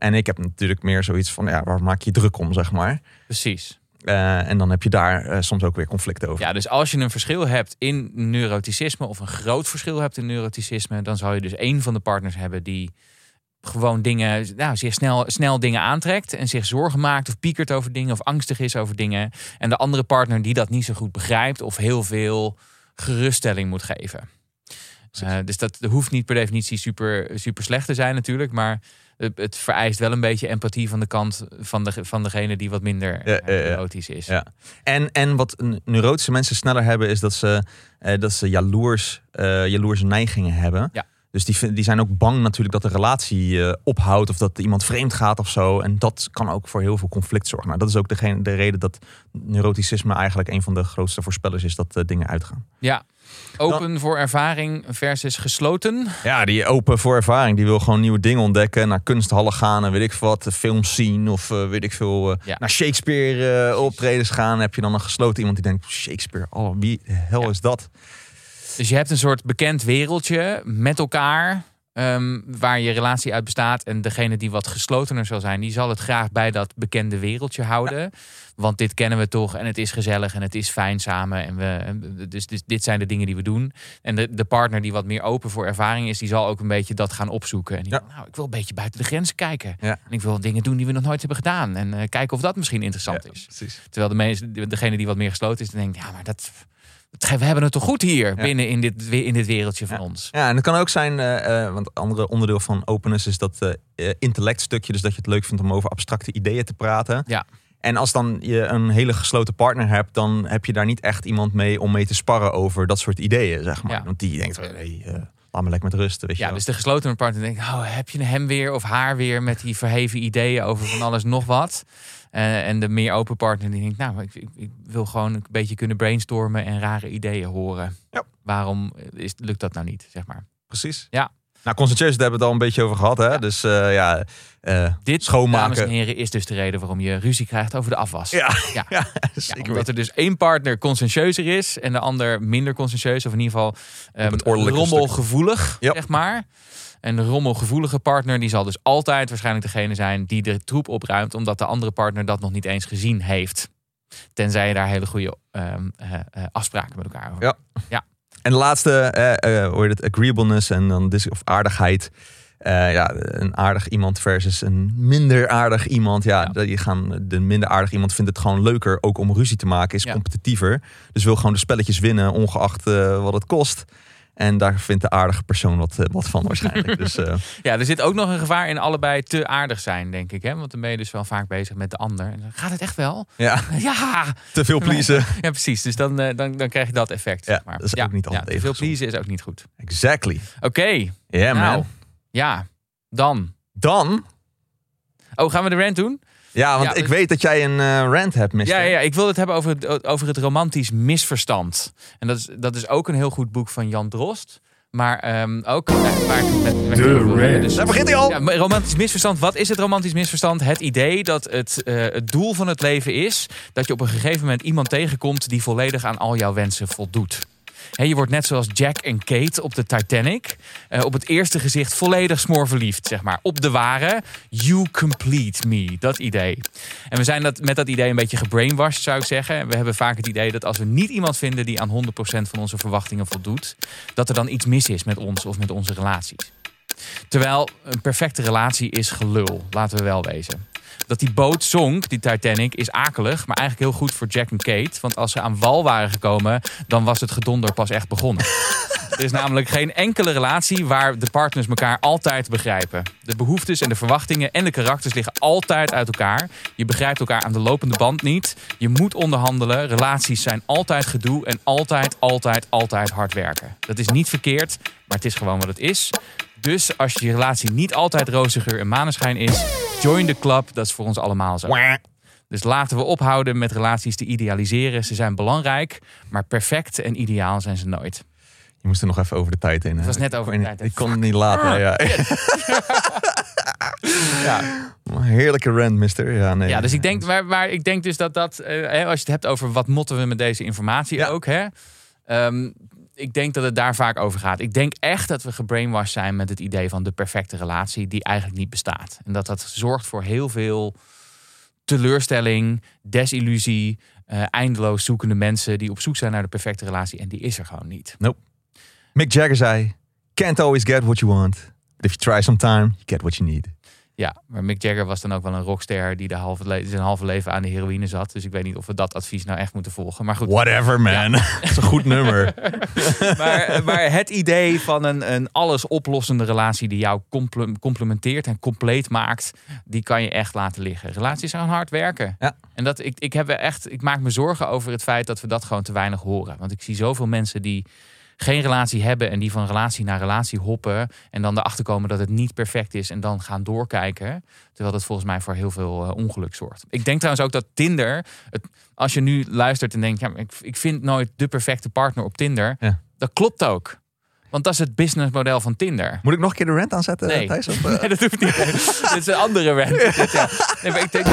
En ik heb natuurlijk meer zoiets van, ja, waar maak je druk om, zeg maar. Precies. Eh, en dan heb je daar eh, soms ook weer conflict over. Ja, dus als je een verschil hebt in neuroticisme of een groot verschil hebt in neuroticisme, dan zal je dus één van de partners hebben die gewoon dingen, nou, zich snel, snel dingen aantrekt en zich zorgen maakt of piekert over dingen of angstig is over dingen. En de andere partner die dat niet zo goed begrijpt of heel veel geruststelling moet geven. Eh, dus dat hoeft niet per definitie super, super slecht te zijn natuurlijk, maar het, het vereist wel een beetje empathie van de kant van, de, van degene die wat minder Ja, ja. neurotisch is. Ja. En, en wat neurotische mensen sneller hebben, is dat ze, eh, dat ze jaloers, eh jaloerse neigingen hebben. Ja. Dus die, die zijn ook bang natuurlijk dat de relatie eh, ophoudt of dat iemand vreemd gaat of zo. En dat kan ook voor heel veel conflict zorgen. Nou, dat is ook degene, de reden dat neuroticisme eigenlijk een van de grootste voorspellers is dat eh, dingen uitgaan. Ja. Open voor ervaring versus gesloten. Ja, die open voor ervaring, die wil gewoon nieuwe dingen ontdekken. Naar kunsthallen gaan en weet ik veel wat, films zien of eh, weet ik veel. eh, Ja. Naar Shakespeare eh, optredens gaan. Heb je dan een gesloten iemand die denkt, Shakespeare, oh, wie de hel Ja. is dat? Dus je hebt een soort bekend wereldje met elkaar. ehm, waar je relatie uit bestaat. En degene die wat geslotener zal zijn, die zal het graag bij dat bekende wereldje houden. Want dit kennen we toch en het is gezellig en het is fijn samen. En we, dus, dus dit zijn de dingen die we doen. En de, de partner die wat meer open voor ervaring is, die zal ook een beetje dat gaan opzoeken. En die Ja. van, nou, ik wil een beetje buiten de grenzen kijken. Ja. En ik wil dingen doen die we nog nooit hebben gedaan. En eh, kijken of dat misschien interessant is. precies. Terwijl de meeste, degene die wat meer gesloten is, dan denkt, ja, maar dat- we hebben het toch goed hier binnen in dit, in dit wereldje van ons. Ja, en het kan ook zijn, eh, eh, want een andere onderdeel van openness is dat eh intellectstukje. Dus dat je het leuk vindt om over abstracte ideeën te praten. Ja. En als dan je een hele gesloten partner hebt, dan heb je daar niet echt iemand mee om mee te sparren over dat soort ideeën, zeg maar. Ja. Want die denkt, hey, eh, laat me lekker met rust, weet je Ja, dus de gesloten partner denkt, oh, heb je hem weer of haar weer met die verheven ideeën over van alles nog wat? Eh, en de meer open partner die denkt, nou, ik, ik, ik wil gewoon een beetje kunnen brainstormen en rare ideeën horen. Ja. Waarom is, lukt dat nou niet, zeg maar? Precies. Ja. Nou, concentration, daar hebben we het al een beetje over gehad, hè. Ja. Dus eh, ja, eh, Dit, Schoonmaken. dames en heren, is dus de reden waarom je ruzie krijgt over de afwas. ja, Ja. ja, zeker omdat er dus één partner conscientieuzer is en de ander minder conscientieus. Of in ieder geval ordelijke rommelgevoelig, Ja. zeg maar. En de rommelgevoelige partner die zal dus altijd waarschijnlijk degene zijn die de troep opruimt. Omdat de andere partner dat nog niet eens gezien heeft. Tenzij je daar hele goede ehm, eh, eh, afspraken met elkaar over Ja. En de laatste, eh, hoe heet het, agreeableness en dan dis of aardigheid. Ja, een aardig iemand versus een minder aardig iemand. Ja, Ja. Die gaan, de minder aardig iemand vindt het gewoon leuker ook om ruzie te maken. Is Ja. competitiever. Dus wil gewoon de spelletjes winnen, ongeacht wat het kost. En daar vindt de aardige persoon wat, eh, wat van waarschijnlijk. dus eh, Ja, er zit ook nog een gevaar in allebei te aardig zijn, denk ik. Hè? Want dan ben je dus wel vaak bezig met de ander. En dan gaat het echt wel? ja, Ja, te veel pleasen. ja precies. Dus dan, eh, dan, dan krijg je dat effect. Ja, zeg maar. dat is ook niet altijd ja, Veel gezond. pleasen is ook niet goed. Exactly. Oké, Ja, nou, man. ja, dan. Dan... Oh, gaan we de rant doen? Ja, want Ja, ik weet dat jij een eh, rant hebt, mister. Ja, ja, ik wil het hebben over het, over het romantisch misverstand. En dat is, dat is ook een heel goed boek van Jan Drost. Maar ehm, ook eh, waar met, met De rant. dus- Daar begint hij al. Ja, romantisch misverstand. Wat is het romantisch misverstand? Het idee dat het, eh, het doel van het leven is dat je op een gegeven moment iemand tegenkomt die volledig aan al jouw wensen voldoet. Je wordt net zoals Jack en Kate op de Titanic. eh, op het eerste gezicht volledig smoorverliefd, zeg maar. Op de ware, you complete me. Dat idee. En we zijn dat, met dat idee een beetje gebrainwashed, zou ik zeggen. We hebben vaak het idee dat als we niet iemand vinden die aan 100% van onze verwachtingen voldoet, dat er dan iets mis is met ons of met onze relaties. Terwijl een perfecte relatie is gelul, laten we wel wezen. Dat die boot zonk, die Titanic, is akelig, maar eigenlijk heel goed voor Jack en Kate. Want als ze aan wal waren gekomen, dan was het gedonder pas echt begonnen. Er is namelijk geen enkele relatie waar de partners elkaar altijd begrijpen. De behoeftes en de verwachtingen en de karakters liggen altijd uit elkaar. Je begrijpt elkaar aan de lopende band niet. Je moet onderhandelen. Relaties zijn altijd gedoe en altijd, altijd, altijd hard werken. Dat is niet verkeerd, maar het is gewoon wat het is. Dus als je relatie niet altijd roze geur en maneschijn is, join the club. Dat is voor ons allemaal zo. Dus laten we ophouden met relaties te idealiseren. Ze zijn belangrijk, maar perfect en ideaal zijn ze nooit. Je moest er nog even over de tijd in. hè? was net over de tijd? Ik kon het niet laten. Ja. Ja, Heerlijke rant, mister. Ja, nee. ja dus ik denk, maar, maar ik denk dus dat dat, eh, als je het hebt over wat motten we met deze informatie Ja. ook, hè? Ehm, ik denk dat het daar vaak over gaat. Ik denk echt dat we gebrainwashed zijn met het idee van de perfecte relatie die eigenlijk niet bestaat. En dat dat zorgt voor heel veel teleurstelling, desillusie, eh, eindeloos zoekende mensen die op zoek zijn naar de perfecte relatie en die is er gewoon niet. Mick Jagger zei: Can't always get what you want. But if you try sometime, you get what you need. Ja, maar Mick Jagger was dan ook wel een rockster die de halve le- zijn halve leven aan de heroïne zat. Dus ik weet niet of we dat advies nou echt moeten volgen. Maar goed, Whatever, man. Dat is een goed nummer. maar, maar het idee van een, een alles oplossende relatie die jou comple- complementeert en compleet maakt, die kan je echt laten liggen. Relaties zijn hard werken. Ja. En dat, ik, ik, heb echt, ik maak me zorgen over het feit dat we dat gewoon te weinig horen. Want ik zie zoveel mensen die geen relatie hebben en die van relatie naar relatie hoppen en dan erachter komen dat het niet perfect is en dan gaan doorkijken. Terwijl dat volgens mij voor heel veel eh, ongeluk zorgt. Ik denk trouwens ook dat Tinder, het, als je nu luistert en denkt, ja, ik, ik vind nooit de perfecte partner op Tinder. Ja. Dat klopt ook. Want dat is het businessmodel van Tinder. Moet ik nog een keer de rant aanzetten, Nee. Thijs? Of, eh? Nee, dat hoeft niet. Dit is een andere rant. Dit, ja. Nee, maar ik denk...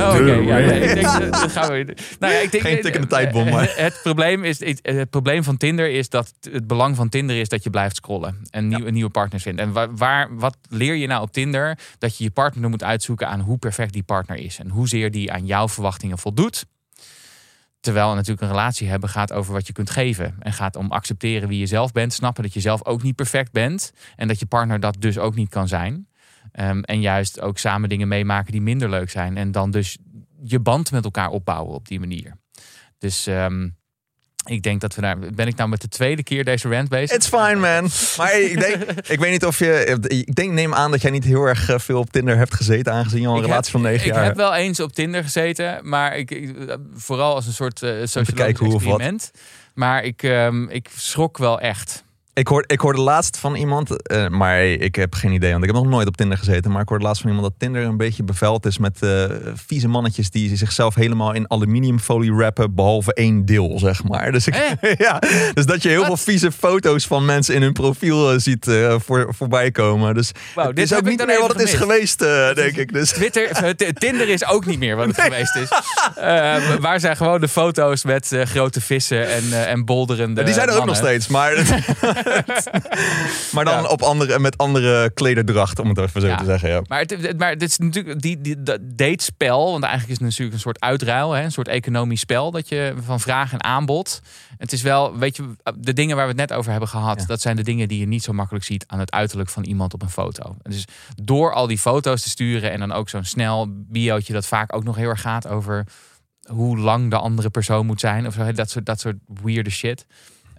Oh, oké. ja, nee, ik denk, dat- gaan we... Nou ja, ik denk, Geen tikkende tijdbom, maar. Het probleem, is, het probleem van Tinder is dat... Het belang van Tinder is dat je blijft scrollen. En nieuwe, nieuwe partners vindt. En waar, waar, wat leer je nou op Tinder? Dat je je partner moet uitzoeken aan hoe perfect die partner is. En hoezeer die aan jouw verwachtingen voldoet. Terwijl natuurlijk een relatie hebben gaat over wat je kunt geven. En gaat om accepteren wie je zelf bent. Snappen dat je zelf ook niet perfect bent. En dat je partner dat dus ook niet kan zijn. Ehm, en juist ook samen dingen meemaken die minder leuk zijn. En dan dus je band met elkaar opbouwen op die manier. Dus ehm, ik denk dat we daar... Ben ik nou met de tweede keer deze rant bezig? It's fine, man. Maar ik denk, ik weet niet of je. Ik denk, neem aan dat jij niet heel erg eh, veel op Tinder hebt gezeten, aangezien je al een Ik relatie heb- van negen ik jaar heb wel eens op Tinder gezeten, maar ik, ik- vooral als een soort uh, of wat. experiment. Maar ik, ehm, ik schrok wel echt. Ik, hoor, ik hoorde laatst van iemand, eh, maar ik heb geen idee, want ik heb nog nooit op Tinder gezeten. Maar ik hoorde laatst van iemand dat Tinder een beetje bevuild is met eh, vieze mannetjes die zichzelf helemaal in aluminiumfolie wrappen, behalve één deel, zeg maar. Dus, ik, ja, dus dat je heel Wat? veel vieze foto's van mensen in hun profiel eh, ziet eh, voor, voorbij komen. Dus dit is ook niet meer wat het is geweest, eh, denk ik. Dus. Twitter, eh, Tinder is ook niet meer wat het geweest is. Eh, waar zijn gewoon de foto's met eh, grote vissen en, eh, en bolderende Die zijn er ook nog steeds, maar maar dan op andere, met andere klederdracht, om het even zo te zeggen. Ja. Maar het, het- maar dit is natuurlijk die, die dat datespel, want eigenlijk is het natuurlijk een soort uitruil, hè, een soort economisch spel dat je van vraag en aanbod. Het is wel, weet je, de dingen waar we het net over hebben gehad, dat zijn de dingen die je niet zo makkelijk ziet aan het uiterlijk van iemand op een foto. Dus door al die foto's te sturen en dan ook zo'n snel biootje dat vaak ook nog heel erg gaat over hoe lang de andere persoon moet zijn of zo, dat soort, dat soort weirde shit.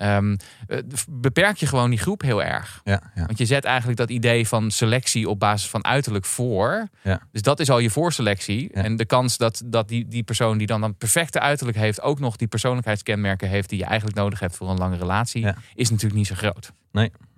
Ehm, eh, beperk je gewoon die groep heel erg. Ja, ja. Want je zet eigenlijk dat idee van selectie op basis van uiterlijk voor. Ja. Dus dat is al je voorselectie. En de kans dat, dat die, die persoon die dan een perfecte uiterlijk heeft, ook nog die persoonlijkheidskenmerken heeft die je eigenlijk nodig hebt voor een lange relatie, is natuurlijk niet zo groot.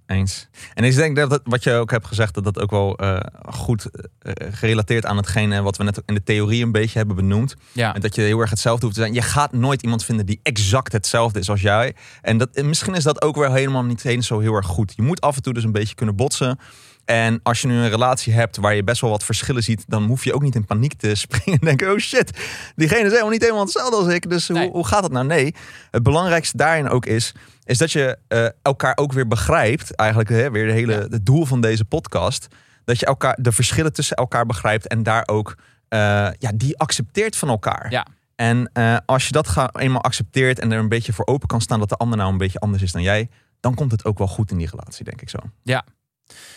Eens. En ik denk dat, wat je ook hebt gezegd, dat dat ook wel eh, goed eh, gerelateerd aan hetgene wat we net in de theorie een beetje hebben benoemd. Ja, En dat je heel erg hetzelfde hoeft te zijn. Je gaat nooit iemand vinden die exact hetzelfde is als jij. En, dat, en misschien is dat ook wel helemaal niet eens zo heel erg goed. Je moet af en toe dus een beetje kunnen botsen. En als je nu een relatie hebt waar je best wel wat verschillen ziet, dan hoef je ook niet in paniek te springen en denken: oh shit, diegene is helemaal niet helemaal hetzelfde als ik. Dus Nee. hoe, hoe gaat dat nou? Nee. Het belangrijkste daarin ook is, is dat je eh, elkaar ook weer begrijpt. Eigenlijk hè, weer de hele, Ja. het doel van deze podcast. Dat je elkaar, de verschillen tussen elkaar begrijpt en daar ook eh, ja, die accepteert van elkaar. Ja. En eh, als je dat ga, eenmaal accepteert en er een beetje voor open kan staan dat de ander nou een beetje anders is dan jij, dan komt het ook wel goed in die relatie, denk ik zo.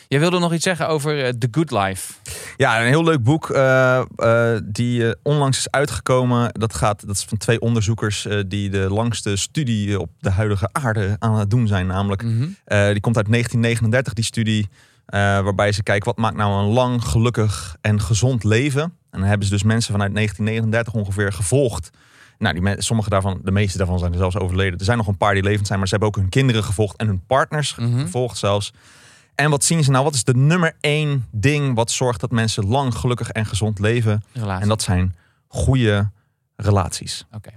Jij wilde nog iets zeggen over eh, The Good Life. Ja, een heel leuk boek eh, eh, die onlangs is uitgekomen. Dat, gaat, dat is van twee onderzoekers die de langste studie op de huidige aarde aan het doen zijn. Namelijk, Mhm. die komt uit 1939, die studie. waarbij ze kijken wat maakt nou een lang, gelukkig en gezond leven. En dan hebben ze dus mensen vanuit 1939 ongeveer gevolgd. Nou, die sommige daarvan, de meeste daarvan zijn er zelfs overleden. Er zijn nog een paar die levend zijn, maar ze hebben ook hun kinderen gevolgd en hun partners Mhm. gevolgd zelfs. En wat zien ze nou? Wat is de nummer één ding wat zorgt dat mensen lang, gelukkig en gezond leven? En dat zijn goede relaties. Oké.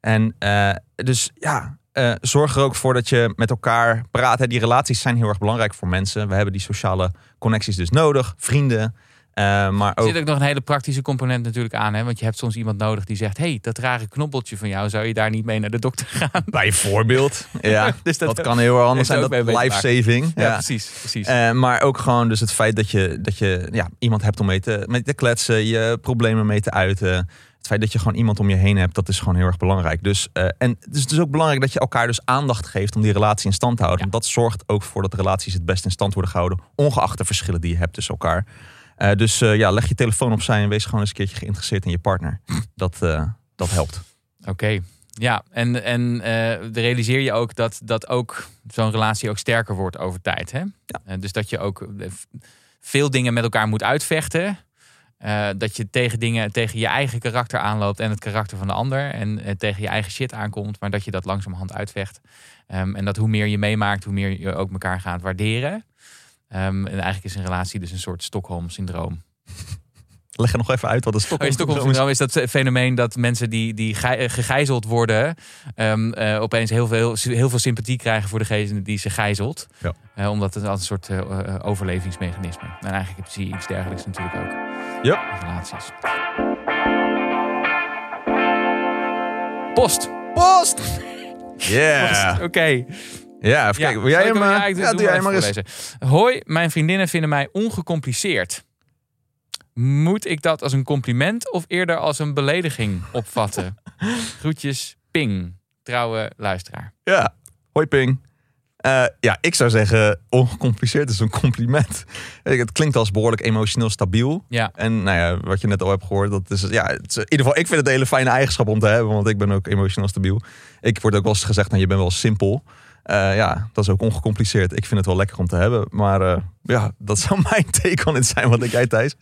En eh, dus ja, eh, zorg er ook voor dat je met elkaar praat. Hè. Die relaties zijn heel erg belangrijk voor mensen. We hebben die sociale connecties dus nodig. Vrienden. Eh, maar Er ook... zit ook nog een hele praktische component natuurlijk aan. Hè? Want je hebt soms iemand nodig die zegt... hey, dat rare knobbeltje van jou, zou je daar niet mee naar de dokter gaan? Bijvoorbeeld. Ja, Dus dat, kan heel erg anders zijn. Dat life-saving. Ja, Ja. precies. precies. Eh, maar ook gewoon dus het feit dat je, dat je ja, iemand hebt om mee te, mee te kletsen, je problemen mee te uiten. Het feit dat je gewoon iemand om je heen hebt, dat is gewoon heel erg belangrijk. Dus, eh, en het is dus ook belangrijk dat je elkaar dus aandacht geeft om die relatie in stand te houden. Ja. Want dat zorgt ook voor dat relaties het best in stand worden gehouden, ongeacht de verschillen die je hebt tussen elkaar. Eh, dus eh, ja, leg je telefoon opzij en wees gewoon eens een keertje geïnteresseerd in je partner. Dat, eh, dat helpt. Oké. Ja, en, en realiseer je ook dat, dat ook zo'n relatie ook sterker wordt over tijd. Hè? Eh, dus dat je ook veel dingen met elkaar moet uitvechten. Dat je tegen dingen, tegen je eigen karakter aanloopt en het karakter van de ander. En tegen je eigen shit aankomt, maar dat je dat langzamerhand uitvecht. Ehm, en dat hoe meer je meemaakt, hoe meer je ook elkaar gaat waarderen. Ehm, en eigenlijk is een relatie dus een soort Stockholm-syndroom. Leg er nog even uit wat een Oh, Stockholm je Stockholm-syndroom is dat fenomeen dat mensen die, die eh, gegijzeld worden, ehm, eh, opeens heel veel, heel veel sympathie krijgen voor degene die ze gijzelt. Ja. Eh, omdat het als een soort eh, eh, overlevingsmechanisme. En eigenlijk zie je iets dergelijks natuurlijk ook Ja. relaties. Post. Post! Yeah! Oké. Ja, even kijken. Wil jij ik hem... eh, ja, doe jij maar eens. voorlezen. Hoi, mijn vriendinnen vinden mij ongecompliceerd. Moet ik dat als een compliment of eerder als een belediging opvatten? Groetjes, Ping. Trouwe luisteraar. Ja, hoi Ping. Eh, ja, ik zou zeggen, ongecompliceerd is een compliment. Het klinkt als behoorlijk emotioneel stabiel. Ja, En nou ja, wat je net al hebt gehoord, dat is, ja, is, in ieder geval, ik vind het een hele fijne eigenschap om te hebben, want ik ben ook emotioneel stabiel. Ik word ook wel eens gezegd, nou, je bent wel simpel. Eh, ja, dat is ook ongecompliceerd. Ik vind het wel lekker om te hebben, maar eh, ja, dat zou mijn take on het zijn. Wat denk jij, Thijs?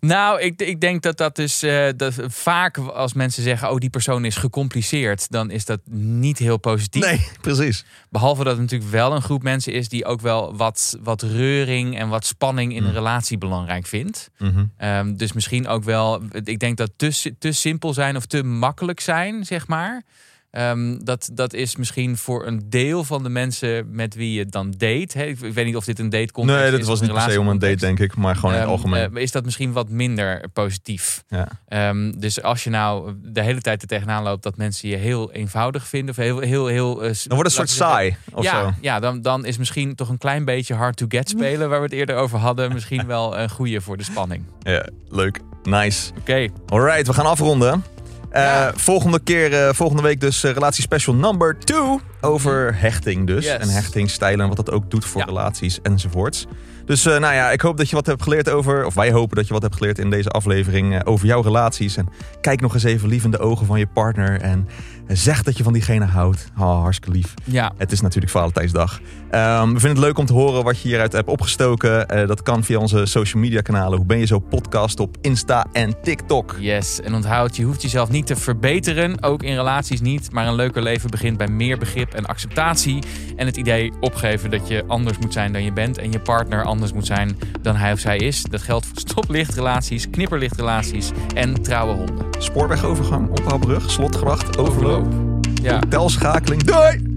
Nou, ik, ik denk dat dat is eh, dat vaak als mensen zeggen: oh, die persoon is gecompliceerd, dan is dat niet heel positief. Nee, precies. Behalve dat het natuurlijk wel een groep mensen is die ook wel wat, wat reuring en wat spanning in een Mm. relatie belangrijk vindt. Mhm. Ehm, dus misschien ook wel, ik denk dat te, te simpel zijn of te makkelijk zijn, zeg maar. Ehm, dat, dat is misschien voor een deel van de mensen met wie je dan date. Hè? Ik weet niet of dit een date context Nee, dat was niet per se om een date, denk ik. Maar gewoon in het Ehm, algemeen. eh, is dat misschien wat minder positief. ja. Ehm, dus als je nou de hele tijd er tegenaan loopt dat mensen je heel eenvoudig vinden. Of heel, heel, heel, eh, Dan wordt het een soort saai. Of ja, zo. ja dan, dan is misschien toch een klein beetje hard to get spelen, waar we het eerder over hadden, misschien wel een goede voor de spanning. Ja, leuk. Nice. Oké, Alright, we gaan afronden. Eh, Ja. volgende keer, eh, volgende week dus uh, relatie special number 2 over hechting dus. Yes. En hechtingstijlen en wat dat ook doet voor relaties enzovoorts. Dus eh, nou ja, ik hoop dat je wat hebt geleerd over, of wij hopen dat je wat hebt geleerd in deze aflevering eh, over jouw relaties. En kijk nog eens even lief in de ogen van je partner en eh, zeg dat je van diegene houdt. Oh, hartstikke lief. ja. Het is natuurlijk Valentijnsdag. Ehm, we vinden het leuk om te horen wat je hieruit hebt opgestoken. Eh, dat kan via onze social media kanalen. Hoe ben je zo podcast op Insta en TikTok. Yes, en onthoud, je hoeft jezelf niet te verbeteren, ook in relaties niet. Maar een leuker leven begint bij meer begrip en acceptatie. En het idee opgeven dat je anders moet zijn dan je bent en je partner anders moet zijn dan hij of zij is. Dat geldt voor stoplichtrelaties, knipperlichtrelaties en trouwe honden. Spoorwegovergang, ophaalbrug, slotgracht, overloop, Ja. telschakeling. Doei!